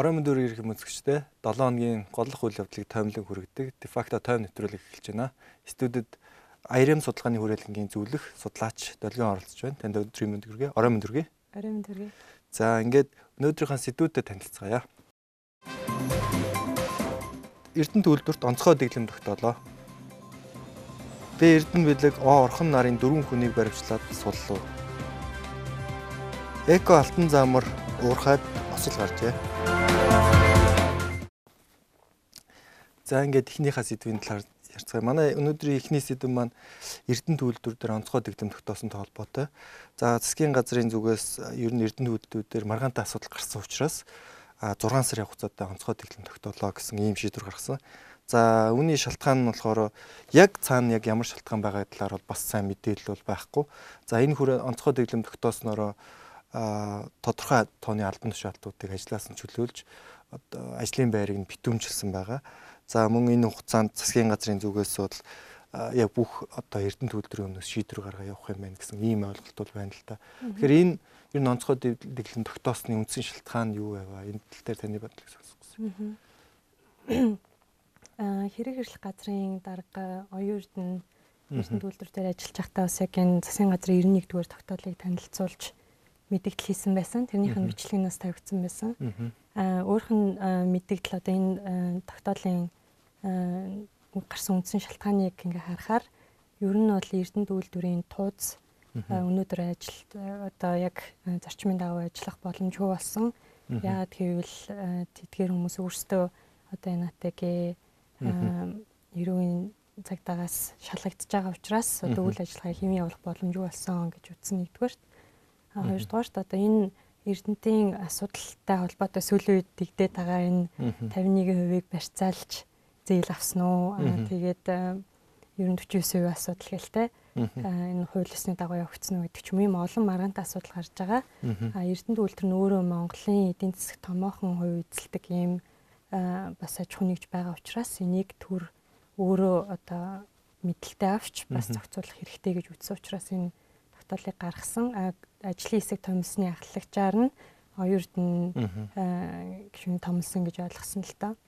орон мөндөр ирэх мөсгчтэй 7 хоногийн голлох үйл явдлыг тоймлон хүргэдэг. Дефакто тойм нэвтрүүлэг эхэлж байна. Студид IRM судалгааны хүрээлэнгийн зөвлөх судлаач Долгион оролцож байна. Танд өдрийн мэнд хүргэе. Орон мэнд хүргэе. Орон мэнд хүргэе. За ингээд өнөөдрийнхөө сэдвүүдэд танилцгаая. Эрдэнэт үйлдвэрт онцгой дэглэм тогтоолоо. Би Эрдэнэ бэлэг О орхон нарын дөрвөн хүнийг баримтлаад суллуу. Эко алтан замар уурхайд осол гарчээ. За ингээд эхнийхээ сэдвийн талаар ярьцгаая. Манай өнөөдрийн эхний сэдв маань Эрдэнэт үйлдвэр дээр онцгой дэглэм тогтоосонтой холбоотой. За засгийн газрын зүгээс ер нь Эрдэнэт үйлдвэрүүдээр маргаантай асуудал гарсан учраас 6 сарын хугацаатай онцгой дэглэм тогтоолоо гэсэн ийм шийдвэр гаргасан. За үүний шалтгаан нь болохоор яг цаана яг ямар шалтгаан байгаа талаар бол бас сайн мэдээлэл бол байхгүй. За энэ хүрээ онцгой дэглэм тогтоосноор тодорхой тооны албан тушаалтуудыг ажлаас нь чөлөөлж одоо ажлын байрыг нь битүүмжилсэн байгаа. За мөн энэ хугацаанд засгийн газрын зүгээс бол яг бүх одоо Эрдэнэт үйлдвэрийн өмнөөс шийдвэр гаргаа явах юм байна гэсэн ийм ойлголт бол байна л та. Тэгэхээр энэ ер нь онцгой дэглэм тогтоосны үндсэн шалтгаан юу байваа? Энэ тал дээр таны бодлыг сонсох гэсэн хэрэг эрхлэх газрын дарга оюун эрдэнэ эрдэнэ үйлдвэр дээр ажиллаж байхдаа бас яг энэ засгийн газрын 91-р тогтоолыг танилцуулж мэдээлэл хийсэн байсан. Тэрнийх нь бичлэгнээс тавигдсан байсан. Аа өөрөх нь мэдээлэл одоо энэ тогтоолын гарсан үндсэн шалтгааныг ингээ харахаар ер нь бол эрдэнэ үйлдвэрийн тууз өнөөдөр ажил одоо яг зарчмын дагуу ажиллах боломжгүй болсон. Яагаад гэвэл тэдгээр хүмүүс өөрсдөө одоо энэ атагийн ерөөний цагдаагаас шалгагдж байгаа учраас одоо үйл ажиллагаа хэвэн явуулах боломжгүй болсон гэж үзсэн нэгдүгээрт. Хоёрдугаарт одоо энэ Эрдэнтийн асуудалтай холбоотой сүүлийн үед дэгдээд байгаа энэ 51%-ийг барьцаалж зээл авсан уу? Тэгээд ер нь 49% асуудал гэлтэй. Энэ хууль ёсны дагуу явагдсан уу гэдэг ч юм ийм олон маргаантай асуудал гарч байгаа. Эрдэнэт үйлдвэр нь өөрөө Монголын эдийн засаг томоохон хувь эзэлдэг ийм бас аж ахуй нэгж байгаа учраас энийг төр өөрөө одоо мэдлэлтэй авч бас зохицуулах хэрэгтэй гэж үзсэн учраас энэ тогтоолыг гаргасан ажлын хэсэг томсны ахлагчаар нь оюурд нь гişүн томсон гэж ойлгосон л та.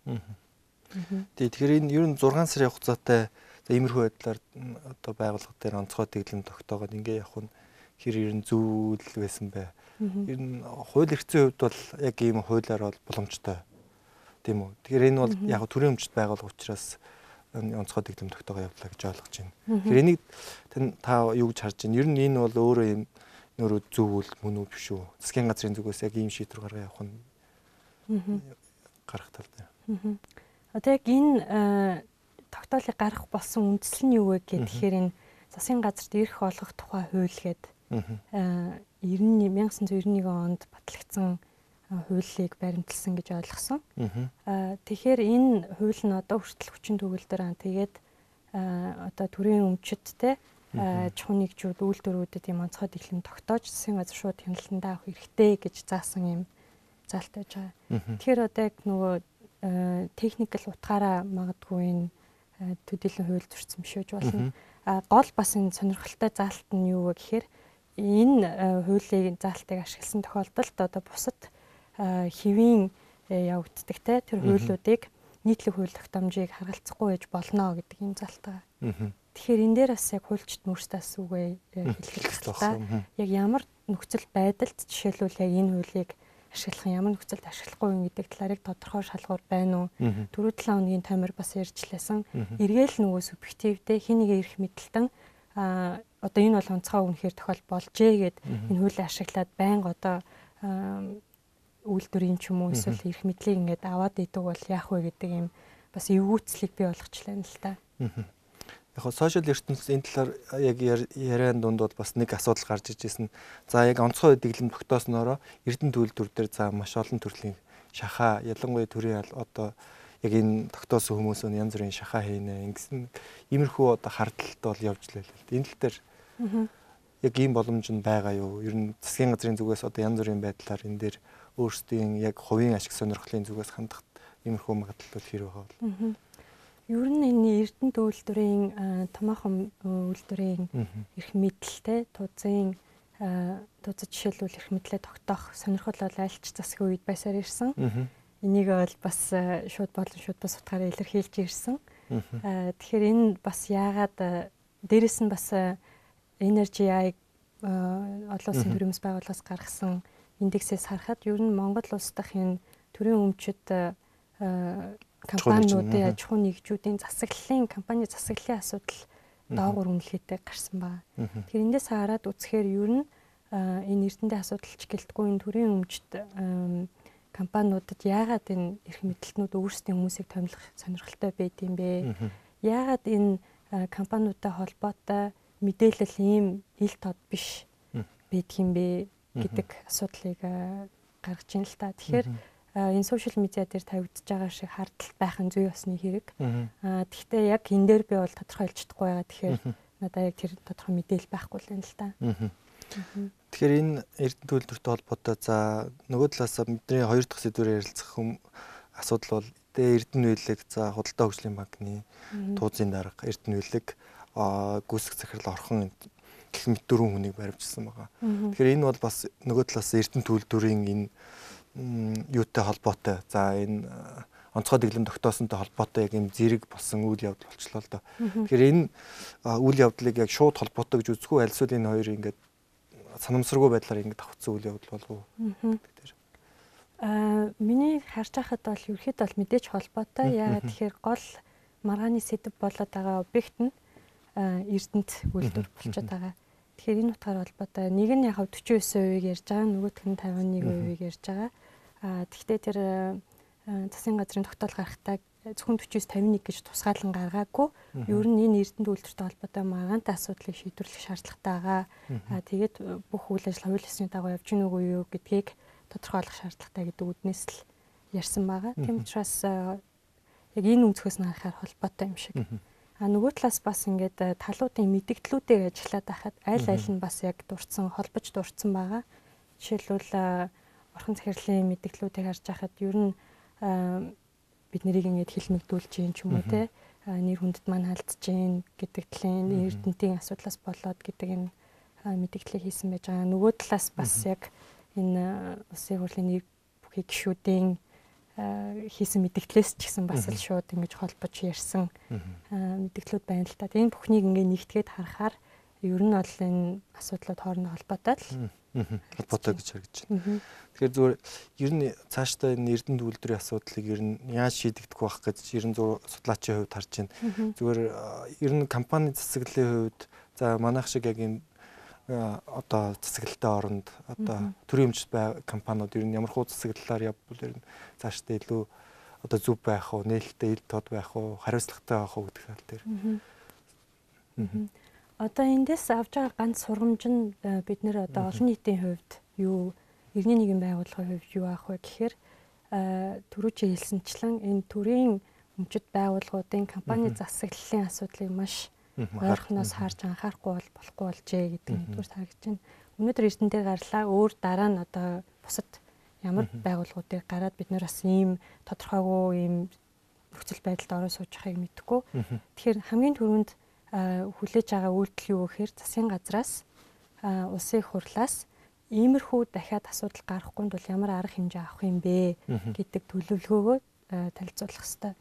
Тий тэгэхээр энэ ер нь 6 сарын хугацаатай иймэрхүү байдлаар одоо байгууллага дээр онцгой дэглэм тогтоогод ингээ явах нь хэр ер нь зүйл байсан бэ? Ер нь хууль эрхцэн хувьд бол яг ийм хуулиар бол боломжтой Тийм үү. Тэгэхээр энэ бол яг төрийн өмчт байгуулга учраас онцгой дэглэм тогтоогоо явуулаа гэж ойлгож байна. Тэгэхээр энийг та юу гэж харж байна? Ер нь энэ бол өөрөө юм нөрөө зөв үл мөн үү биш үү? Засгийн газрын зүгээс яг ийм шийдвэр гаргаа явах нь гарах тал дээр. Одоо яг энэ тогтоолыг гаргах болсон үндэслэл нь юу вэ гэхээр энэ засгийн газарт ирэх олгох тухай хууль гэдэг 1991 онд батлагдсан хуулийг баримталсан гэж ойлгосон. Аа тэгэхээр энэ хууль нь одоо хүртэл хүчин төгөлдөр аа тэгээд одоо төрийн өмчттэй чухал нэгжүүд үйлдвэрүүдэд юм онцгой дэглэм тогтоож засгийн газар шууд хяналтандаа авах хэрэгтэй гэж заасан юм заалт байж байгаа. Тэгэхээр одоо яг нөгөө техникэл утгаараа магадгүй энэ төдийлөн хууль зөрчсөн биш үж болно. А гол бас энэ сонирхолтой заалт нь юу вэ гэхээр энэ хуулийн заалтыг ашигласан тохиолдолд одоо бусад хэвийн э, явагддаг те тэр хуулиудыг нийтлэг хууль тогтоомжийг харгалцахгүй байж болно гэдэг юм залтаа. Тэгэхээр энэ дээр бас яг хуульчд мөрстэй асуугээ хэлэх хэрэгтэй. Яг ямар нөхцөл байдалд жишээлбэл яг энэ хуулийг ашиглах ямар нөхцөлд ашиглахгүй юм гэдэг талаарыг тодорхой шалгуур байна уу? Дөрөв талаа өдрийн таймер бас ярьжлээсэн. Эргээл нөгөө субъективдээ хин нэг ирэх мэдлэлтэн а одоо энэ бол онцгой үнэхээр тохиол болжээ гэд энэ хуулийг ашиглаад байнга одоо үйлдвэрийн ч юм уу эсвэл эрх мэдлийг ингээд аваад идэг бол яах вэ гэдэг юм бас эвгүүцлийг бий болгочлаа л та. Яг хоо сошиал ертөнцийн энэ талаар яг яриан дунд бол бас нэг асуудал гарч ижсэн. За яг онцгой дэглэм тогтоосноороо Эрдэнэ төлөвлөр дээр за маш олон төрлийн шахаа ялангуяа төрийн одоо яг энэ тогтоосон хүмүүс нь янз бүрийн шахаа хийнэ. Ингэсэн иймэрхүү одоо хардталт бол явж лээ л. Энэ тал дээр яг ийм боломж нь байгаа юу? Ер нь засгийн газрын зүгээс одоо янз бүрийн байдлаар энэ дээр өөрсдийн яг хувийн ашиг сонирхлын зүгээс хандах иймэрхүү магадлалууд хэр байгаа бол. Ер нь энэ Эрдэнэт үйлдвэрийн томоохон үйлдвэрийн эрх мэдэлтэй тузын тузад жишээлбэл эрх мэдлээ тогтоох сонирхол бол альч засгийн үед байсаар ирсэн. энийг бол бас шууд болон шууд бас утгаараа илэрхийлж ирсэн. Тэгэхээр энэ бас яагаад дээрэс нь бас Energy AI олон улсын төрөмс байгууллагаас гаргасан индексээс харахад ер нь Монгол улс дахь энэ төрийн өмчөд компаниудын аж ахуй нэгжүүдийн засаглалын компани засаглалын асуудал доогуур үнэлгээтэй гарсан ба. Тэгэхээр эндээс хараад үзэхээр ер нь энэ эрдэнэ асуудалч гэлтгүй энэ төрийн өмчт компаниудад яагаад энэ эрх мэдэлтнүүд өөрсдийн хүмүүсийг томилох сонирхолтой байд юм бэ? Яагаад энэ компаниудтай холбоотой мэдээлэл ийм ил тод биш байдг юм бэ гэдэг асуудлыг гаргаж ийн л та. Тэгэхээр энэ сошиал медиа дээр тавигдж байгаа шиг хардтал байх нь зүй ёсны хэрэг. Аа тэгвэл яг энэ дээр би бол тодорхой хэлж чадахгүй байгаа. Тэгэхээр надаа яг тэр тодорхой мэдээлэл байхгүй л юм л та. Тэгэхээр энэ Эрдэнэ төлөвлөртөй холбоотой за нөгөө талаас бидний хоёр дахь сэдвээр ярилцах хүм асуудал бол тэ Эрдэнэ үйлэг за худалдаа хөгжлийн банкны туузын дарга Эрдэнэ үйлэг гүйцэх захирал орхон гэх мэт дөрвөн хүнийг баримжсан байгаа. Тэгэхээр энэ бол бас нөгөө талаас Эрдэнэ төлөвлөрийн энэ юутай холбоотой. За энэ онцгой дэглэм тогтоосонтой холбоотой яг юм зэрэг болсон үйл явдал болчлоо л доо. Тэгэхээр энэ үйл явдлыг яг шууд холбоотой гэж үзэхгүй аль эсвэл энэ хоёр ингээд санамсаргүй байдлаар ингээд давхцсан үйл явдал болов уу. Аа миний харж байхад бол ерөөхдөө бол мэдээж холбоотой. Яагаад тэгэхээр гол маргааны сэдв болоод байгаа объект нь эрдэнэт үйлдвэр болчиход байгаа. Тэгэхээр энэ утгаар холбоотой нэг нь яг 49%-ийг ярьж байгаа, нөгөөх нь 51%-ийг ярьж байгаа. Аа тэгвэл тэр засгийн газрын тогтоол гаргахтаа зөвхөн 40-с 51 гэж тусгаалan гаргаагүй. Ер нь энэ эрдэнэт үйлдвэртэй холбоотой маргаантай асуудлыг шийдвэрлэх шаардлагатай байгаа. Аа тэгээд бүх үйл ажиллагаа хууль ёсны дагуу явж гин үгүй юу гэдгийг тодорхойлох шаардлагатай гэдэг үднээс л ярьсан байгаа. Тийм учраас яг энэ өнцгөөс нь харахаар холбоотой юм шиг. А нөгөө талаас бас ингээд талуудын мэдгдлүүдээр ажиллаад байхад аль аль нь бас яг дурдсан холбож дурдсан байгаа. Жишээлбэл орхон захирлын мэдгдлүүдийг харж байхад ер нь бид нарыг ингээд хилмигдүүлж юм ч юм уу те. Нэр хүндэт маань халдж гин гэдэг талын эрдэнтийн асуудлаас болоод гэдэг энэ мэдгдлийг хийсэн байж байгаа. Нөгөө талаас бас яг энэ улсын хурлын нэр бүхий гişүүдийн хийсэн мэдгдлээс ч гэсэн бас л шууд ингэж холбож ярьсан мэдгдлүүд байна л та. Энэ бүхнийг ингээ нэгтгээд харахаар ер нь бол энэ асуудлууд хоорондоо холбоотой л. Холбоотой гэж харагдаж байна. Тэгэхээр зүгээр ер нь цаашдаа энэ эрдэнэ үйлдвэрийн асуудлыг ер нь яаж шийдэгдэх байх гэж ер нь судлаачийн хувьд харж байна. Зүгээр ер нь компани засаглалын хувьд за манайх шиг яг энэ одоо засаглалтай оронд одоо төрийн бай компаниуд ер нь ямархуу засаглалаар явбал ер нь цаашдаа илүү одоо зүв байх уу, нээлттэй ил тод байх уу, хариуцлагатай байх уу гэдэг хэл дээр. Одоо эндээс авж байгаа ганц сургамж нь бид нэр одоо олон нийтийн хувьд юу иргэний нэгэн байгууллагын хувьд юу авах вэ гэхээр түрүүчийн хэлсэнчлэн энэ төрийн өмчт байгууллагуудын компани засаглалын асуудлыг маш ойрхоноос харж анхаарахгүй бол болохгүй болжээ гэдэг нэгдүгээр харагдаж байна. Өнөөдөр Эрдэнэ дээр гарлаа. Өөр дараа нь одоо бусад ямар байгууллагуудыг гараад бид нэр бас ийм тодорхойгүй ийм нөхцөл байдалд ороо сууж байгааг мэдэхгүй. Тэгэхээр хамгийн түрүүнд хүлээж байгаа үйлдэл юу гэхээр засгийн газраас улсын хурлаас иймэрхүү дахиад асуудал гарахгүй тул ямар арга хэмжээ авах юм бэ гэдэг төлөвлөгөөгөө танилцуулах хэрэгтэй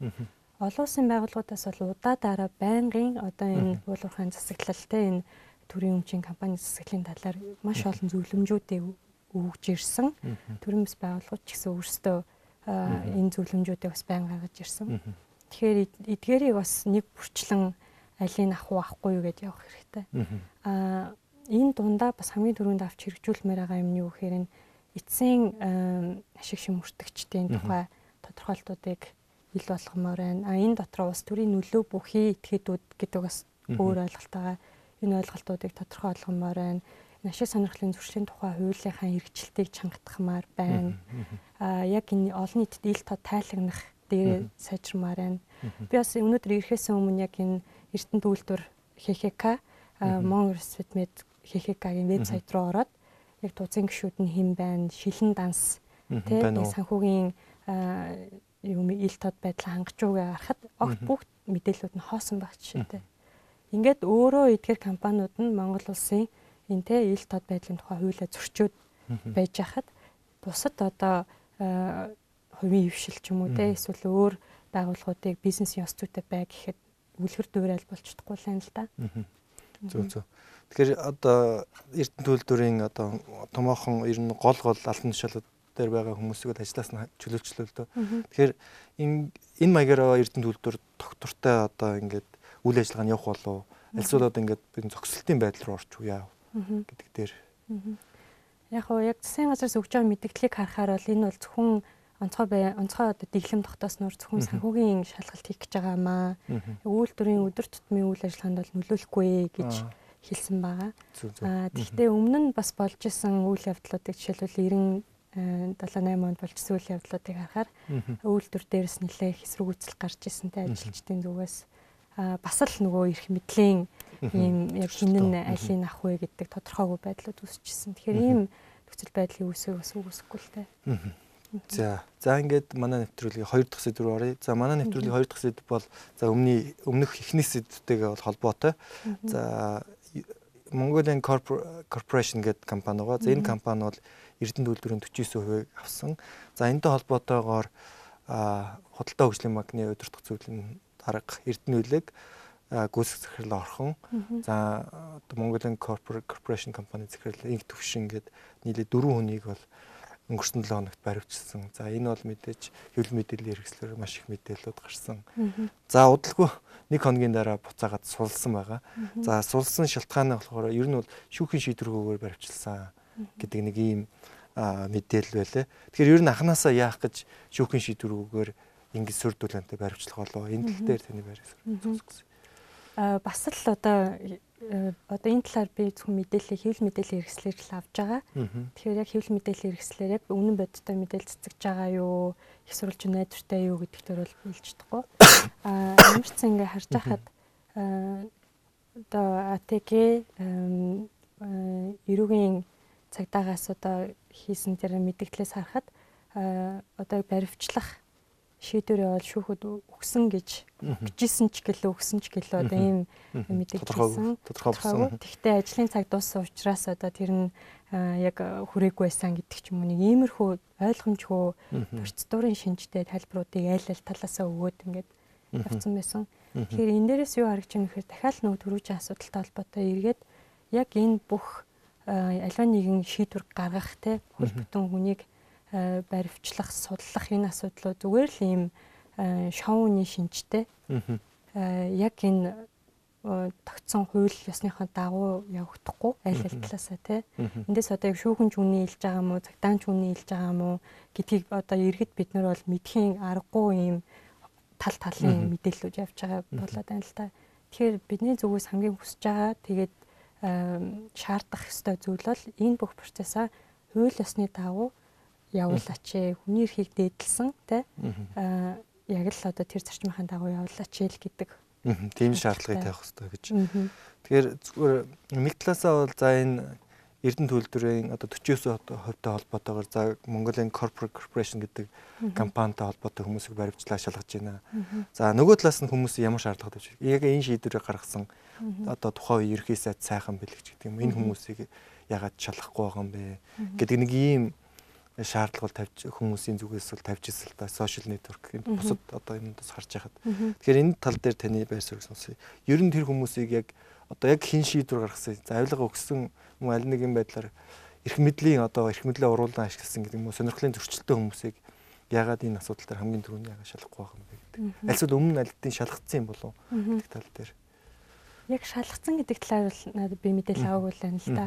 олон улсын байгууллагуудаас бол удаа дараа байнгын одоо энэ уулуурхайн засаглалтай энэ төрийн өмчийн компани засаглалын талаар маш олон зөвлөмжүүдийг өгж ирсэн. Төрийн бас байгууллагууд ч гэсэн өөрсдөө энэ зөвлөмжүүдийг бас байн гаргаж ирсэн. Тэгэхээр эдгээрийг бас нэг бүрчлэн алийг авах уу авахгүй юу гэдээ явах хэрэгтэй. Аа энэ дундаа бас хамгийн түрүүнд авч хэрэгжүүлмээр байгаа юм нь юу гэхээр эцсийн ашиг шимүртгчдийн тухай тодорхойлтуудыг ил болгомоор байна. А энэ дотор улс төрийн нөлөө бүхий этгээдүүд гэдэг бас өөр ойлголт байгаа. Энэ ойлголтуудыг тодорхой болгомоор байна. Ашиг сонирхлын зуршлийн тухай хуулийнхаа хэрэгжилтийг чангатгахмаар байна. А яг энэ олон нийтэд ил тод тайлагнах дээр сайжрамаар байна. Би бас өнөөдөр ирэхээс өмнө яг энэ Эрдэнэ төлөвлөр ХХК Монгол Светмед ХХК-гийн вебсайт руу ороод яг тузын гişүүд нь хэн байна, шилэн данс тэг санхүүгийн юм ил тод байдлаа хангаж үгээ харахад огт бүх мэдээллүүд нь хоосон баг жишээтэй. Ингээд өөрөө эдгээр компаниуд нь Монгол улсын энэ те ил тод байдлын тухай хуулиа зөрчөөд байж хахад бусад одоо хувийн хөвшил ч юм уу те эсвэл өөр байгууллагуудыг бизнесийн ёс зүйтэй бай гэхэд үлгэр дуурайл болж чадахгүй л юм л да. Зөв зөв. Тэгэхээр одоо Эрдэнэ төлөвлөрийн одоо томоохон ер нь гол гол алтан тушаалууд дээр байгаа хүмүүсийг ажлаас нь дөө. Тэгэхээр энэ энэ маягаараа Эрдэнэ төлөвлөр доктортой одоо ингээд үйл ажиллагаа нь явах болов альсвал одоо ингээд би зөксөлтийн байдал руу орчих уу яа гэдэг дээр. Яг уу яг засгийн газраас өгч байгаа мэдээллийг харахаар бол энэ бол зөвхөн онцгой бай онцгой одоо дэглэм тогтоосноор зөвхөн санхүүгийн шалгалт хийх гэж байгаа маа. Үйлдвэрийн өдөр тутмын үйл ажиллагаанд бол нөлөөлөхгүй гэж хэлсэн байгаа. Аа тэгвэл өмнө нь бас болж исэн үйл явдлуудыг жишээлбэл 90 78 онд болжсэн үйл явдлуудыг харахаар үйлдвэр дээрс нэлээ хэсрэг үзэл гарч ирсэнтэй ажилчдын зүгээс бас л нөгөө эрх мэдлийн ийм яг хинэн алийг авах вэ гэдэг тодорхойгүй байдлууд үүсчихсэн. Тэгэхээр ийм нөхцөл байдлын үүсэх бас үгүйсэхгүй л дээ. За. За ингээд манай нэвтрүүлгийн 2 дахь сэдв рүү оръё. За манай нэвтрүүлгийн 2 дахь сэдв бол за өмнө өмнөх ихний сэдвтэйгээ бол холбоотой. За Mongolian Corporation гэдэг компани байгаа. За энэ компани бол Эрдэнэ үйлдвэрийн 49%-ийг авсан. За энэтэй холбоотойгоор худалдаа хөгжлийн банкны удирдах зүйлийн дарга Эрдэнэ үйлэг гүйцэх захирал орхон. За Mongolian Corporation компани захирал инх төвшин гэдэг нийлээ дөрвөн хүнийг бол өнгөрсөн 7 хоногт баривчилсан. За энэ бол мэдээж хэвлэл мэдээллийн хэрэгслээр маш их мэдээлэлүүд гарсан. За удалгүй нэг хоногийн дараа буцаагаад сулсан байгаа. За сулсан шалтгааны болохоор ер нь бол шүүхийн шийдвэргүйгээр баривчилсан гэдэг нэг ийм мэдээлэл байлаа. Тэгэхээр ер нь анханасаа яах гэж шүүхийн шийдвэргүйгээр ингэж сүрдүүлэнтэй баривчлах болов. Энэ тал дээр таны байр суурь. А бас л одоо Э, одоо энэ талаар би зөвхөн мэдээлэл хэвлэл мэдээллийн хэрэгслэр л авж байгаа. Тэгэхээр яг хэвлэл мэдээллийн хэрэгслэр яг үнэн бодиттой мэдээлэл цэцэж байгаа юу, их сурвалж найдвартай юу гэдэгт бол хэлж чадахгүй. Аа ямар ч ингэ харж байхад одоо АТГ эрүүгийн цагдаагаас одоо хийсэн тэр мэдээлэлээс харахад одоо баривчлах шийдвэр явал шүүхэд өгсөн гэж гिचсэн ч гэлээ өгсөн ч гэлээ одоо ийм мэдээлсэн тодорхой. Тэгтээ ажлын цаг дууссан учраас одоо тэр нь яг хүрээгүй байсан гэдэг ч юм уу нэг иймэрхүү ойлгомжгүй процедурын шинжтэй тайлбаруудыг айл айл талаасаа өгөөд ингээд явцсан байсан. Тэгэхээр энэ дээрээс юу харагч юм гэхээр дахиад нөгөө төрүүжин асуудалтай холбоотой эргээд яг энэ бүх аливаа нэгэн шийдвэр гаргах те хөл бүтэн хүнийг Э, баривчлах, судлах энэ асуудлууд зүгээр л ийм э, шоуны шинжтэй. Яг энэ э, тогтсон хууль ёсныхоо дагуу явагдахгүй аль аль талаасаа тий. Эндээс одоо яг шүүхэн ч үний хэлж байгаа мó, цагдаан ч үний хэлж байгаа мó гэдгийг одоо иргэд бид нар бол мэдхийн аргагүй ийм тал талын мэдээлэлүүд явж байгаа болоод байна л та. Тэгэхээр бидний зүгээс хамгийн хүсэж байгаа тэгээд шаардах ёстой зүйл бол энэ бүх процессаа хууль ёсны дагуу явуулаач ээ хүний эрхийг дээдлсэн тий аа яг л одоо тэр зарчмынхаа дагуу явуулаач ээ л гэдэг. Тийм шаардлагыг тавих хэрэгтэй гэж. Тэгэхээр зүгээр нэг талаасаа бол за энэ Эрдэнэ төлөвлөрийн одоо 49% хувьтай холбоотойгоор за Mongolian Corporate Corporation гэдэг компанитай холбоотой хүмүүсийг баримтлаа шалгаж байна. За нөгөө талаас нь хүмүүс ямар шаардлага тавьж яг энэ шийдвэрийг гаргасан одоо тухайн үе ерхий сайд сайхан бэлэгч гэдэг юм. Энэ хүмүүсийг ягаад шалгахгүй байгаа юм бэ? Гэдэг нэг ийм шаардлага тавьж хүмүүсийн зүгээс бол тавьж ирсэн л да сошиал нэтворк энэ бусад одоо юмдас харж яхад. Тэгэхээр энэ тал дээр таны байр суурийг сонсъё. Ер нь тэр хүмүүсийг яг одоо яг хин шийдвэр гаргасан. За авилга өгсөн юм аль нэгэн байдлаар эрх мэдлийн одоо эрх мэдлээ уруулан ашигласан гэдэг юм уу сонирхлын зөрчилтэй хүмүүсийг ягаад энэ асуудал дээр хамгийн түрүүнд ягаад шалгахгүй байгаа юм бэ гэдэг. Альсвал өмнө альдын шалгацсан юм болов гэдэг тал дээр. Яг шалгацсан гэдэг талаар бол надад би мэдээлэл аваагүй л байна л да.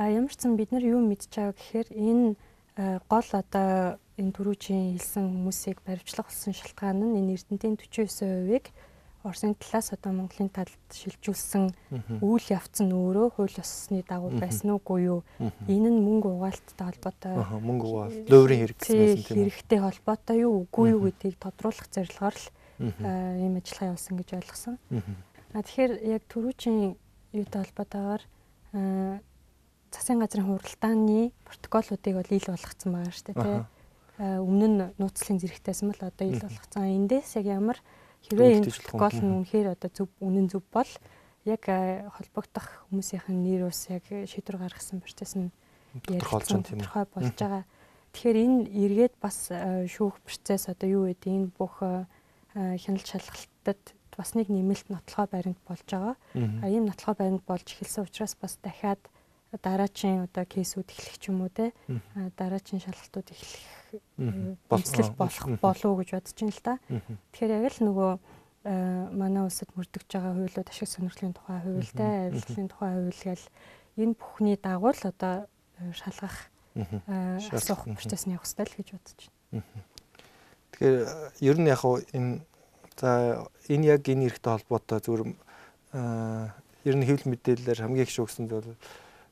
А ямар ч сан бид нар юу мэдж байгаа гэхээр энэ гол одоо энэ түрүүчийн хэлсэн хүмүүсийг баримтлах болсон шалтгаан нь энэ Эрдэнтийн 49%-ыг Оросын талаас одоо Монголын талд шилжүүлсэн үйл явц нь өөрөө хууль ёсны дагуу байсан уугүй юу? Энэ нь мөнгө угаалттай холбоотой. Мөнгө угаалт, лөөврийн хэрэг гэсэн тийм хэрэгтэй холбоотой юу үгүй юу гэдгийг тодруулах зорилгоор л э, ийм ажиллагаа явуулсан гэж ойлгосон. А тэгэхээр яг түрүүчийн юутай холбоотойгоор э, засгийн газрын хуралдааны протоколуудыг бол ил болгоцсон байгаа шүү дээ тий. Өмнө нь нууцлалын зэрэгтэйсэн бол одоо ил болгоцсон. Эндээс яг ямар хэрвээ энэ протокол нь үнэхээр одоо зөв үнэн зөв бол яг холбогдох хүмүүсийн нэр ус яг шийдвэр гаргасан процесс нь тодорхойлж тодорхой болж байгаа. Тэгэхээр энэ эргээд бас шүүх процесс одоо юу гэдэг энэ бүх хяналт шалгалтад бас нэг нэмэлт нотлохоо баримт болж байгаа. А ийм нотлохоо баримт болж эхэлсэн учраас бас дахиад дараачийн одоо кейсүүд эхлэх ч юм уу те. Дараачийн шалгалтууд эхлэх болцол болох болов уу гэж бодож байна л да. Тэгэхээр яг л нөгөө манай улсад мөрдөгж байгаа хуулиуд ашиг сонирхлын тухай хуультай арилгын тухай хууль гэл энэ бүхний дагуу л одоо шалгах асуух процесс нь явах хэрэгтэй л гэж бодож байна. Тэгэхээр ер нь яг энэ за энэ яг энэ эрхтэй холбоотой зүгээр ер нь хэвлэл мэдээлэлээр хамгийн их шүүгсэнд бол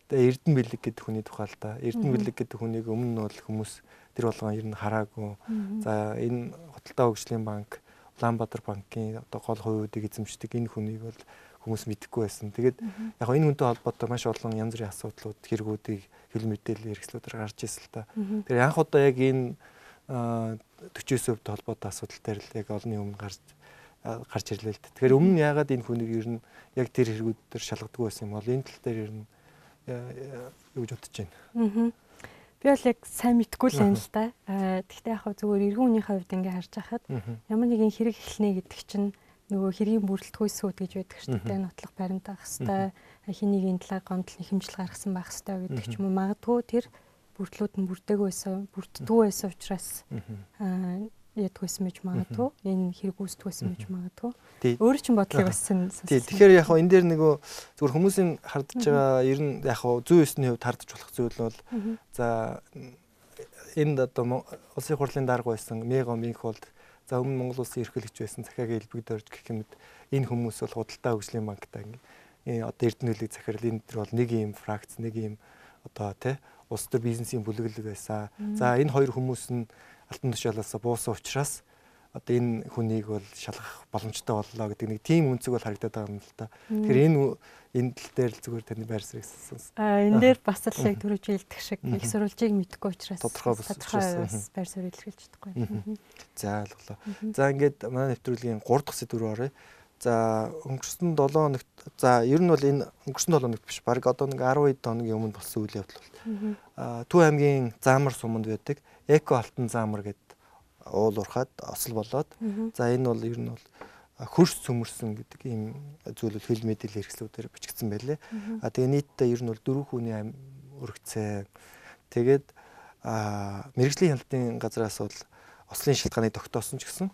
Эрдэнэ бэлэг гэдэг хүний тухай л да. Эрдэнэ бэлэг гэдэг хүнийг өмнө нь бол хүмүүс тэр болгон ер нь хараагүй. За энэ Хотолтой хөгжлийн банк, Улаанбаатар банкын одоо гол хувиудыг эзэмшдэг энэ хүнийг бол хүмүүс мэдэхгүй байсан. Тэгээд яг энэ хүнтэй холбоотой маш олон янз бүрийн асуудлууд, хэрэгүүдийг хэл мэдээлэл хэрэгслүүдээр гарч ирсэн л та. Тэгэхээр анх удаа яг энэ 40% холбоотой асуудал дээр л яг олонний өмнө гарч гарч ирлээ л дээ. Тэгэхээр өмнө яагаад энэ хүнийг ер нь яг тэр хэрэгүүд дээр шалгадаг байсан юм бол энэ тал дээр ер нь юу гэж бодож байна. Аа. Би бол яг сайн мэдгүй л байна л да. Аа тэгтээ яг зүгээр эргэн үнийхээ хувьд ингээ харж байхад ямар нэгэн хэрэг эхлэнэ гэдэг чинь нөгөө хэргийн бүрэлдэхүүнсүүд гэж байдаг шүү дээ. Нотлох баримт авах хэвээр хэнийг энэ талаар гомдол нэхэмжил гаргасан байх хэвээр гэдэг ч юм уу. Магадгүй тэр бүрдлүүд нь бүрдээг байсан, бүрддгүй байсан учраас аа ядгүйсэн мэж магадгүй. Энэ хэрэг үүсдэгсэн мэж магадгүй. Өөрөө ч бодлыг бас сонсон. Тэгэхээр яг хаа энэ дээр нөгөө зүгээр хүмүүсийн хардж байгаа ер нь яг хаа зүй өсний хувьд хардж болох зүйл бол за энд одоо улсын хурлын дарга байсан Мега Минхолд за өмнө Монгол улсын эрхлэгч байсан захиагийн элбэг дөрж гэх юмд энэ хүмүүс бол худалдаа хөгжлийн банктай ингээ одоо эрдэнэлийг захирал. Энэ төр бол нэг юм фракц нэг юм одоо тий улс төр бизнесийн бүлэглэг байсан. За энэ хоёр хүмүүс нь алтан тушаалаас буусан учраас одоо энэ хүнийг бол шалгах боломжтой боллоо гэдэг нэг тийм үнцэг бол харагдаад байгаа юм л та. Тэгэхээр энэ энэ тал дээр л зүгээр таны байр суурийг сонс. Аа энэ дээр бас л яг түрүү жилдэх шиг их сурвалжийг мэдгүй учраас тодорхой бас байр суурийг илэрхийлж чадахгүй. За ойлголоо. За ингээд манай нэвтрүүлгийн 3 дахь сэдв рүү оръё. За өнгөрсөн 7 хоногт за ер нь бол энэ өнгөрсөн 7 хоногт биш баг одоо нэг 12 хоногийн өмнө болсон үйл явдал бол. Аа Төв аймгийн Заамар суманд байдаг эко алтан заамар гэд уул урахад осол болоод за энэ бол ер нь бол хөрс цөмөрсөн гэдэг ийм зүйлүүд хэл мэдээлэл хэрэгслүүдээр бичигдсэн байлээ. А тэгээ нийтдээ ер нь бол дөрвөн хүний ам өргөцсөн. Тэгээд мэрэгжлийн хяналтын газраас бол ослын шалтгааныг тогтоосон ч гэсэн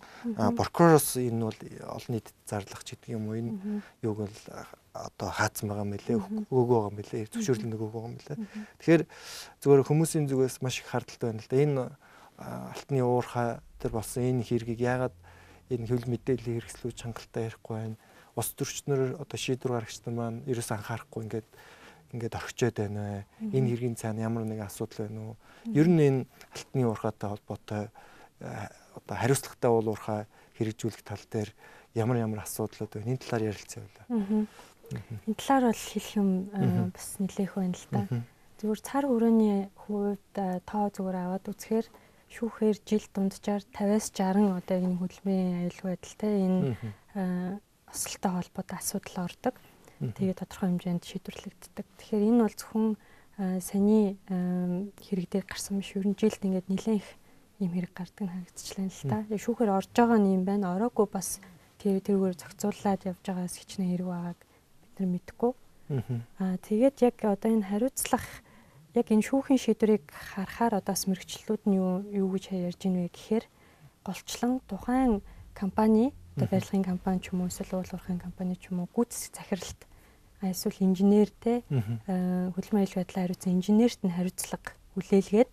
прокуророос энэ бол олон нийтэд зарлах ч гэдэг юм уу энэ юуг бол одоо хаацсан байгаа лээ өгөөгөө байгаа лээ зөвшөөрлөнд өгөөгөө байгаа лээ тэгэхээр зүгээр хүмүүсийн зүгээс маш их хардталтай байна л да. Энэ алтны уурхай тэр болсон энэ хэргийг яагаад энэ хөвл мэдээллийн хэрэгслүүд чангалтай ярихгүй байна? Ус төрчнөр одоо шийдвэр гаргагч нар маань ерөөс анхаарахгүй ингээд ингээд орхичод байна. Энэ хэргийн цаана ямар нэгэн асуудал байна уу? Ер нь энэ алтны уурхайтай холбоотой одоо хариуцлагатай уулуурхай хэрэгжүүлэх тал дээр ямар ямар асуудлууд байна энэ талаар ярилцъя байлаа. Энэ талаар бол хэлэх юм бас нэлээх байна л да. Зүгээр цар хүрээний хувьд тоо зүгээр аваад үзэхээр шүүхээр жил дунджаар 50-аас 60 одоо энэ хөдөлмөрийн аюулгүй байдалтай энэ осолтой холбоотой асуудал ордог. Тэгээд тодорхой хэмжээнд шийдвэрлэгддэг. Тэгэхээр энэ бол зөвхөн саний хэрэг дээр гарсан биш ерөн жилд ингээд нэлээд их ийм хэрэг гардаг харагдчихлаа л та. Шүүхээр орж байгаа нь юм байна. Ороогүй бас тэр тэрүүгээр зохицуулаад явж байгаас хичнээн хэрэг байгааг бид нар мэдэхгүй. Аа тэгээд яг одоо энэ хариуцлах яг энэ шүүхийн шийдвэрийг харахаар одоо мэрэгчлүүд нь юу юу гэж ярьж ийнвэ гэхээр голчлон тухайн компани одоо барилгын компани ч юм уу эсвэл уулуурхайн компани ч юм уу гүйцэтгэх захиралт эсвэл инженер те хөдөлмөрийн аюул байдлаа хариуцсан инженерт нь хариуцлага хүлээлгээд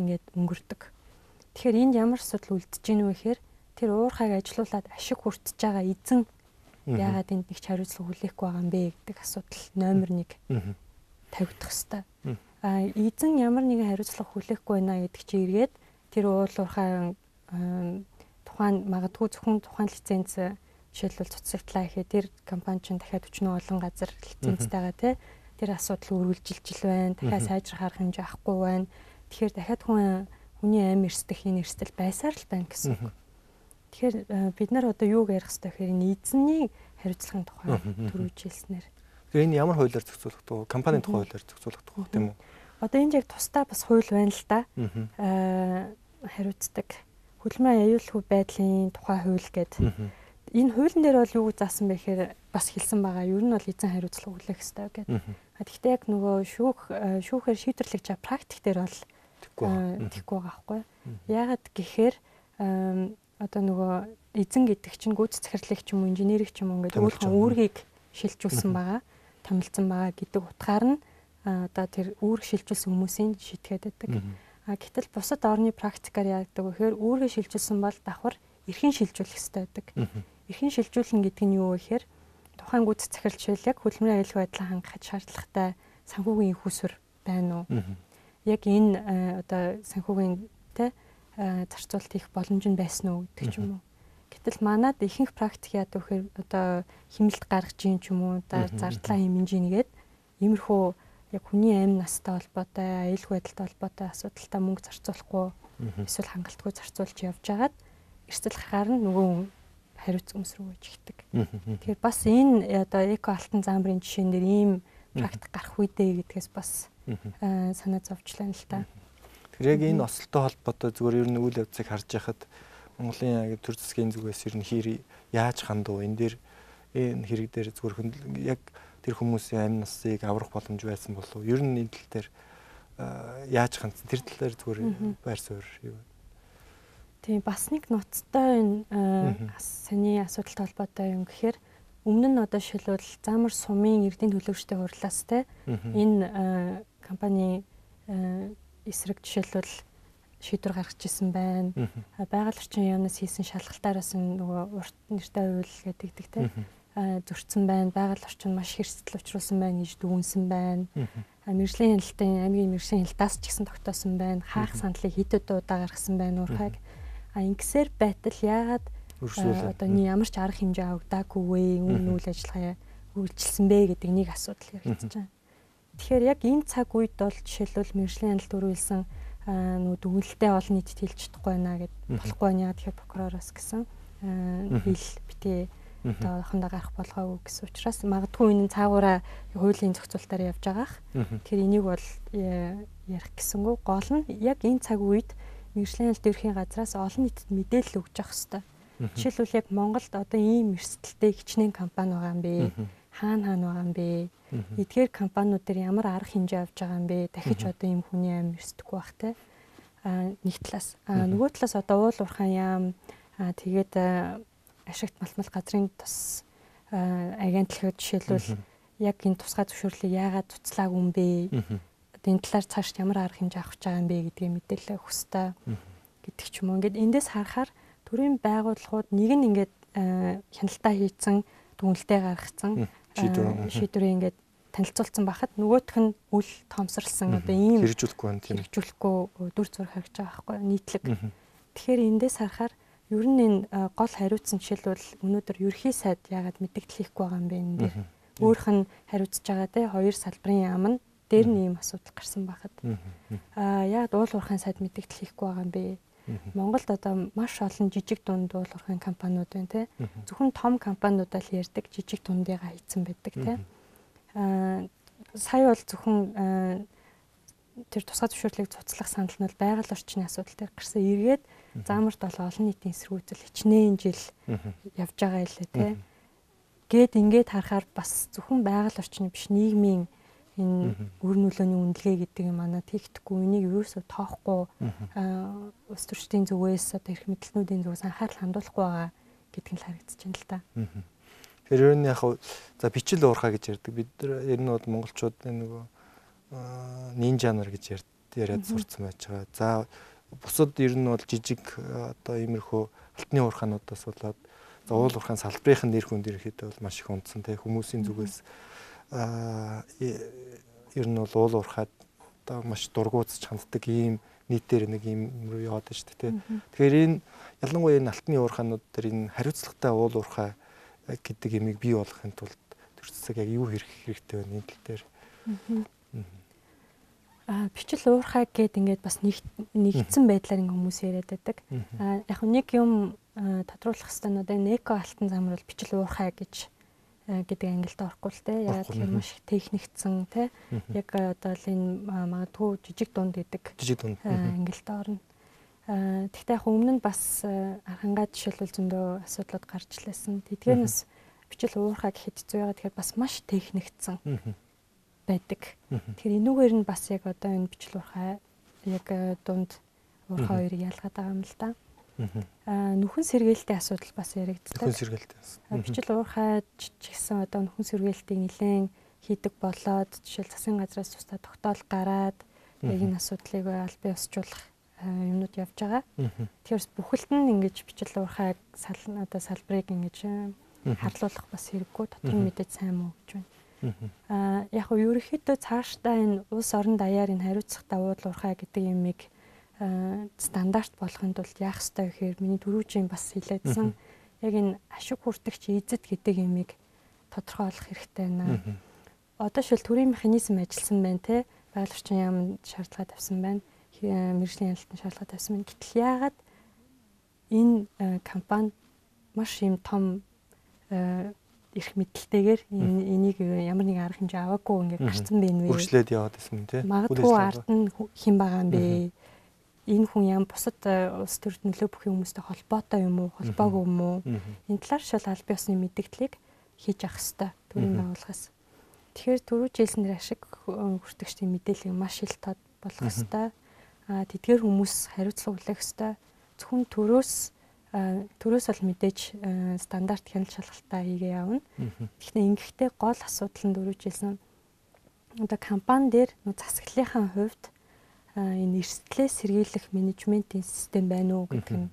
ингээд өнгөрдөг. Тэгэхээр энд ямар асуудал үлдэж гинэ вэ гэхээр тэр уурхайг ажилуулад ашиг хүртэж байгаа эзэн яагаад энд нэг ч хариуцлага хүлээхгүй байгаа юм бэ гэдэг асуудал номер 1 тавигдах хэвээр. А эзэн ямар нэгэн хариуцлага хүлээхгүй байна гэдэг чи эргээд тэр уулуурхай тухайн магадгүй зөвхөн тухайн лиценз жишээлбэл цуцагтлаа гэхэд тэр компани чинь дахиад өчнөө олон газар лицензтэйгаа тий тэр асуудал үргэлжилж ил байна. Дахиад сайжрах арга хэмжээ авахгүй байна. Тэгэхээр дахиад хүн хүний аим эрсдэх энэ эрсдэл байсаар л байна гэсэн үг. Тэгэхээр бид нар одоо юуг ярих хэрэгтэй гэхээр энэ эзэнний хариуцлагын тухай төрүүлж хэлснээр. Тэгэхээр энэ ямар хуулиар зохицуулагдав вэ? Компанийн тухай хуулиар зохицуулагдав уу тийм үү? Одоо энд яг тусдаа бас хууль байна л да. Аа хариуцдаг. Хөдөлмөрийн аюулгүй байдлын тухай хууль гэдэг. Энэ хуулийн дээр бол юу заасан бэ гэхээр бас хэлсэн байгаа. Ер нь бол эзэн хариуцлага хүлээх ёстой гэдэг. Гэхдээ яг нөгөө шүүх шүүхээр шийдвэрлэж байгаа практик дээр бол тэгэхгүй байгаа. Байхгүй. Яагаад гэхээр одоо нөгөө эзэн гэдэг чинь гүйц захирлыг ч юм уу инженерийг ч юм уу ингээд өөрхөн үүргийг шилжүүлсэн байгаа, томилсон байгаа гэдэг утгаар нь одоо тэр үүрэг шилжүүлсэн хүмүүсийн шитгээд байдаг. А гэтэл бусад орны практикаар яадаг вэ? Гэхээр үүргээ шилжүүлсэн бол давхар эрхэн шилжүүлэх хэрэгтэй байдаг. Эрхэн шилжүүлнэ гэдэг нь юу вэ гэхээр тухайн гүйц захирлч яг хөдөлмөрийн аюулгүй байдлаа хангахад шаардлагатай санхүүгийн хүүсвэр байна уу? Яг энэ одоо санхүүгийн тэ зарцуулалт хийх боломж нь байсан уу гэдэг ч юм уу. Гэтэл манад ихэнх практик яадаг вэхээр одоо химэлт гаргаж юм ч юм уу зардлаа хэмнэж ийгээд иймэрхүү яг хүний амь настай холбоотой, аюулгүй байдалтай холбоотой асуудалтай мөнгө зарцуулахгүй эсвэл хангалтгүй зарцуулж явж хагаад эрсдэл гараар нь нөгөө хариуц өмс рүү жигдэг. Тэгэхээр бас энэ одоо эко алтан заамрын жишээн дээр ийм практик гарах үедээ гэдгээс бас санаа зовчлаа л та. Тэгэхээр яг энэ ослолтой холбоотой зүгээр ер нь үйл явцыг харж байхад Монголын төр засгийн зүгээс ер нь хэр яаж хандуу энэ дээр энэ хэрэг дээр зүгээр яг тэр хүмүүсийн амь насыг аврах боломж байсан болов уу? Ер нь энэ тал дээр яаж хандсан? Тэр тал дээр зүгээр байр суурь юу? Вэ? Тийм бас нэг ноцтой энэ саний асуудалтай холбоотой юм гэхээр өмнө нь одоо шилбэл замар сумын эрдэнэ төлөөлөгчтэй хурлаас те энэ компани эсрэг жишээлбэл шийдвэр гаргаж исэн байна. Байгаль орчин яамнаас хийсэн шалгалтаараас нөгөө урт нэртэй хууль гэдэг те зөрчсөн байна. Байгаль орчин маш хэрсдэл учруулсан байна гэж дүгнсэн байна. Мэргэжлийн хяналтын аймгийн мэргэжлийн хяналтаас ч гэсэн тогтоосон байна. Хаах сандлыг хэд удаа гаргасан байна уурхайг. А ингэсээр байтал яагаад одоо нэг ямар ч арга хэмжээ авагдаагүй вэ? Үүн үйл ажиллагаа үргэлжилсэн бэ гэдэг нэг асуудал яригдчихэж байна. Тэгэхээр яг энэ цаг үед бол жишээлбэл мэржлийн хяналт өрүүлсэн нүү дүгнэлтээ олон нийтэд хэлж чадахгүй байна гэд болохгүй байна. Тэгэхээр прокуророос гэсэн хэл битээ одоо хандаа гарах болгоогүй гэсэн учраас магадгүй энэ цаагаараа хуулийн зохицуултаар явж байгаах. Тэгэхээр энийг бол ярих гэсэнгүү гол нь яг энэ цаг үед мэржлийн хяналт ерхийн газраас олон нийтэд мэдээлэл өгж явах хэрэгтэй. Жишээлбэл яг Монголд одоо ийм эрсдэлтэй хичнээн компани байгаа юм бэ хаана хаана байгаа юм бэ? Эдгээр компаниуд дээр ямар арга хэмжээ авч байгаа юм бэ? Дахиж одоо ийм хүний амь өрсдөггүй бах те. А нэг талаас. А нөгөө талаас одоо уул уурхаан яам а тэгээд ашигт малтмал газрын тус агентлагууд жишээлбэл яг энэ тусгай зөвшөөрлийг яагаад туцлаагүй юм бэ? Энэ талаар цааш ямар арга хэмжээ авах гэж байгаа юм бэ гэдгийг мэдээлэл өгөх хэрэгтэй гэдэг ч юм уу. Ингээд эндээс харахаар төрийн байгууллагууд нэг нь ингээд хяналтаа хийцэн дүнэлтээ гаргацсан шийдвэр ингээд танилцуулсан байхад нөгөөх нь үл томсорлсон одоо ийм хэрэгжүүлэхгүй байна тийм хэрэгжүүлэхгүй дүр зураг харагдаж байгаа байхгүй нийтлэг. Тэгэхээр эндээс харахаар ер нь энэ гол хариуцсан жишээлбэл өнөөдөр ерхий сайд яагаад мэдээлэл хийхгүй байгаа юм бэ энэ дээр. Өөрөх нь хариуцж байгаа те хоёр салбарын яам нь дээр нь ийм асуудал гарсан байхад. Аа яагаад уул уурхайн сайд мэдээлэл хийхгүй байгаа юм бэ? Монголд одоо маш олон жижиг дунд уулуурхайн компаниуд байна те. Зөвхөн том компаниудаа л ярьдаг жижиг дундыгаа хийцэн байдаг те. Аа сая бол зөвхөн тэр тусгай зөвшөөрлийг цуцлах санал нь бол байгаль орчны асуудал дээр гарсан. Эргээд заамарт бол олон нийтийн эсэргүүцэл хичнээн жил явж байгаа юм лээ те. Гээд ингээд харахаар бас зөвхөн байгаль орчны биш нийгмийн энэ үр нөлөөний үнэлгээ гэдэг юм манай тэгдэхгүй энийг юусоо тоохгүй ус төрчдийн зүгээс одоо эрх мэдлнүүдийн зүгээс анхаарал хандуулахгүй байгаа гэдг нь л харагдаж байна л да. Тэгэхээр ер нь яг за бичил уурхаа гэж ярьдаг. Бид нар ер нь бол монголчууд нөгөө нинжа нар гэж яриад сурцсан байж байгаа. За бусад ер нь бол жижиг одоо иймэрхүү алтны уурхаануудаас болоод за уул уурхаан салбарын нэр хүнд ирэхэд бол маш их унтсан те хүмүүсийн зүгээс аа ер нь бол уул уурхаад одоо маш дургуутсч ханддаг ийм нийтээр нэг юм руу яваад байна шүү дээ. Тэгэхээр энэ ялангуяа энэ алтны уурхаанууд дээр энэ хариуцлагатай уул уурхай гэдэг ямиг бий болгохын тулд төрцөг яг юу хэрэг хэрэгтэй вэ энэ тал дээр. Аа бичил уурхай гэд ингээд бас нэгдсэн байдлаар ингээ хүмүүс яриад байдаг. Аа яг нэг юм тодруулах хэвээр надад энэ эко алтан зам бол бичил уурхай гэж гэдэг ангилд орохгүй л те. Яг тэгэхээр маш техникцэн те. Яг одоо л энэ магадгүй жижиг дунд гэдэг жижиг дунд ангилд орно. Тэгтээ яг өмнө нь бас архангаа жишээлбэл зөндөө асуудлууд гарч лээсэн. Тэдгээрнээс бичил уурхаа гэхэд хэцүү байгаа. Тэгэхээр бас маш техникцэн байдаг. Тэгэхээр энүүгээр нь бас яг одоо энэ бичил уурхаа яг дунд уурхаа хоёрыг ялгаад байгаа юм л да. Аа нүхэн сэргээлтийн асуудал бас яригддаг. Нүхэн сэргээлтийн асуудал. Бичил уурхай ч гэсэн одоо нүхэн сэргээлтийг нэлээд хийдэг болоод жишээл засгийн газраас тусдаа тогтоол гараад яг энэ асуудлыг аль бие усжуулах юмнууд явж байгаа. Тэгэхээр бүхэлд нь ингэж бичил уурхайг сал одоо салбарыг ингэж харлуулах бас хэрэггүй дотор нь мэдээд сайн мүү гэж байна. Аа яг нь ерөөхдөө цаашдаа энэ улс орон даяар энэ хариуцах давуу уурхай гэдэг юмыг стандарт болохын тулд яах ёстой гэхээр миний түрүүжийн бас хэлээдсэн яг энэ ашиг хүртэгч эзэд гэдэг юмыг тодорхойлох хэрэгтэй байна. Одоо шил төрийн механизм ажилласан байна те байгаль орчин яамд шаардлага тавьсан байна. Мэргэжлийн ялалтанд шаардлага тавьсан байна. Гэтэл яагаад энэ компани маш юм том их мэдлэлтэйгээр энийг ямар нэгэн арга хэмжээ аваагүй ингээд гарцсан байна вэ? Үргэлжлээд яваад байсан юм тий. Магадгүй ард нь хэн байгаа юм бэ? Энэ хүн яам бусад э, улс төрд нөлөө бүхий хүмүүстэй холбоотой юм уу холбоогүй юм уу? Энэ талаар шал аль биесны мэдгдлийг хийж авах хэрэгтэй төрийн байгууллагаас тэгэхээр түрүү жилсэн ашиг хүртэгчдийн мэдээллийг маш их тод болох хэрэгтэй а тэдгээр хүмүүс хариуцлага хүлээх хэрэгтэй зөвхөн төрөөс төрөөс бол мэдээж стандарт хяналт шалгалтаа хийгээ явна. Гэхдээ ингэхдээ гол асуудал нь түрүү жилсэн одоо компани дээр засаглалынхаа хувьд энэ эрсдлээ сэргийлэх менежментийн систем байна уу гэдэг нь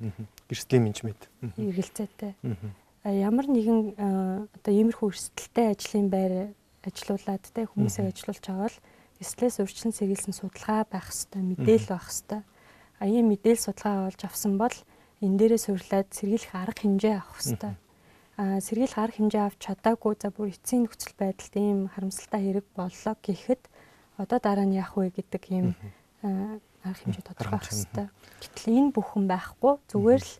эрсдлийн менежмент. Эргэлзээтэй. Ямар нэгэн одоо иймэрхүү эрсдэлтэй ажлын байр ажилуулад те хүмүүсийг ажилуулж бол эрсдлээс урьдчилан сэргийлсэн судалгаа байх хэвээр мэдээлэл байх хэвээр. А ийм мэдээлэл судалгаа олж авсан бол энэ дээрээ суурлаад сэргийлэх арга хэмжээ авах хэвээр. А сэргийлэх арга хэмжээ авч чадаагүй за бүр эцсийн нөхцөл байдалд ийм харамсалтай хэрэг боллоо гэхэд одоо дараа нь яах вэ гэдэг ийм арга хэмжээ тодорхойлох хэрэгтэй. Гэтэл энэ бүхэн байхгүй зүгээр л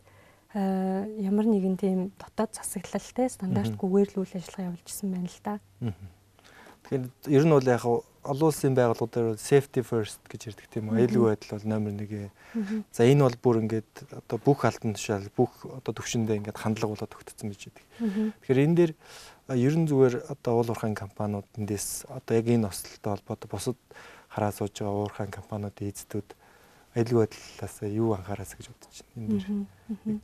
ямар нэгэн тийм дотоод засаглалтай стандартгүйгээр л үйл ажиллагаа явуулжсэн байна л да. Тэгэхээр ер нь бол яг олон улсын байгууллагууд дээр safety first гэж ярьдаг тийм үү. Аюулгүй байдал бол номер 1. За энэ бол бүр ингээд одоо бүх алтан тушаал бүх одоо төвшөндөө ингээд хандлага болоод өгдсөн байж байдаг. Тэгэхээр энэ дээр ер нь зүгээр одоо уул уурхайн компаниуд эндээс одоо яг энэ ослолтой холбоотой бусад хараа сууж байгаа уурхайн компаниудын эзэдүүд аюулгүй байдлаас юу анхаараас гэж бодож байна? Энэ дэр.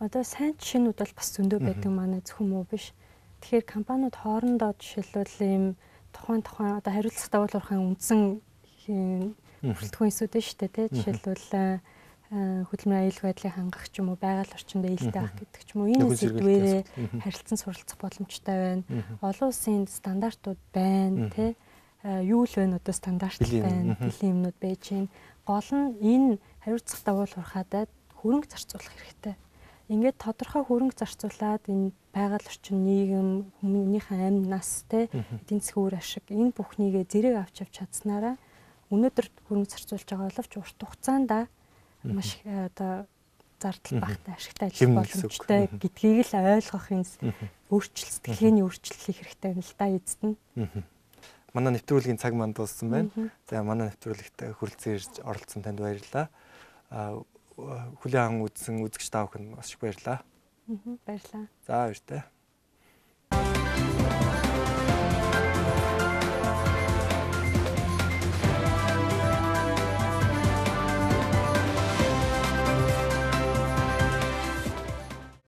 Одоо сайн жишээнүүд бол бас зөндөө байдаг манай зөвхөн муу биш. Тэгэхээр компаниуд хоорондоо жишээлбэл ийм тухайн тухайн одоо хариуцлагатай уул уурхайн үндсэн бүрэлдэхүүн эсүүд нь шүү дээ тий. Жишээлбэл хөдөлмөрийн аюулгүй байдлыг хангах ч юм уу байгаль орчинд ээлтэй авах гэдэг ч юм уу. Энэ сэдвэрээ харилцан суралцах боломжтой байна. Олон улсын стандартууд байна тий юу л байна одоо стандарт байна бэлэн юмнууд байж гин гол нь энэ хариуцах давуу урахадад хөрөнгө зарцуулах хэрэгтэй. Ингээд тодорхой хөрөнгө зарцуулаад энэ байгаль орчин нийгэм хүмүүнийхэн амь нас те эдийн засгийн үр ашиг энэ бүхнийгээ зэрэг авч авч чадсанараа өнөөдөр хөрөнгө зарцуулж байгаа боловч урт хугацаанд маш одоо зардал багтай ашигтай ажиллах боломжтой. Гэдгийг л ойлгох энэ өөрчлөлт сэтгэлгээний өөрчлөлт хэрэгтэй юм л да эцэст нь манай нэвтрүүлгийн цаг манд дууссан байна. За манай нэвтрүүлэгт хүрэлцэн ирж оролцсон танд баярлалаа. Хүлээн аван үзсэн үзэгч та бүхэнд маш их баярлалаа. Баярлалаа. За баяртай.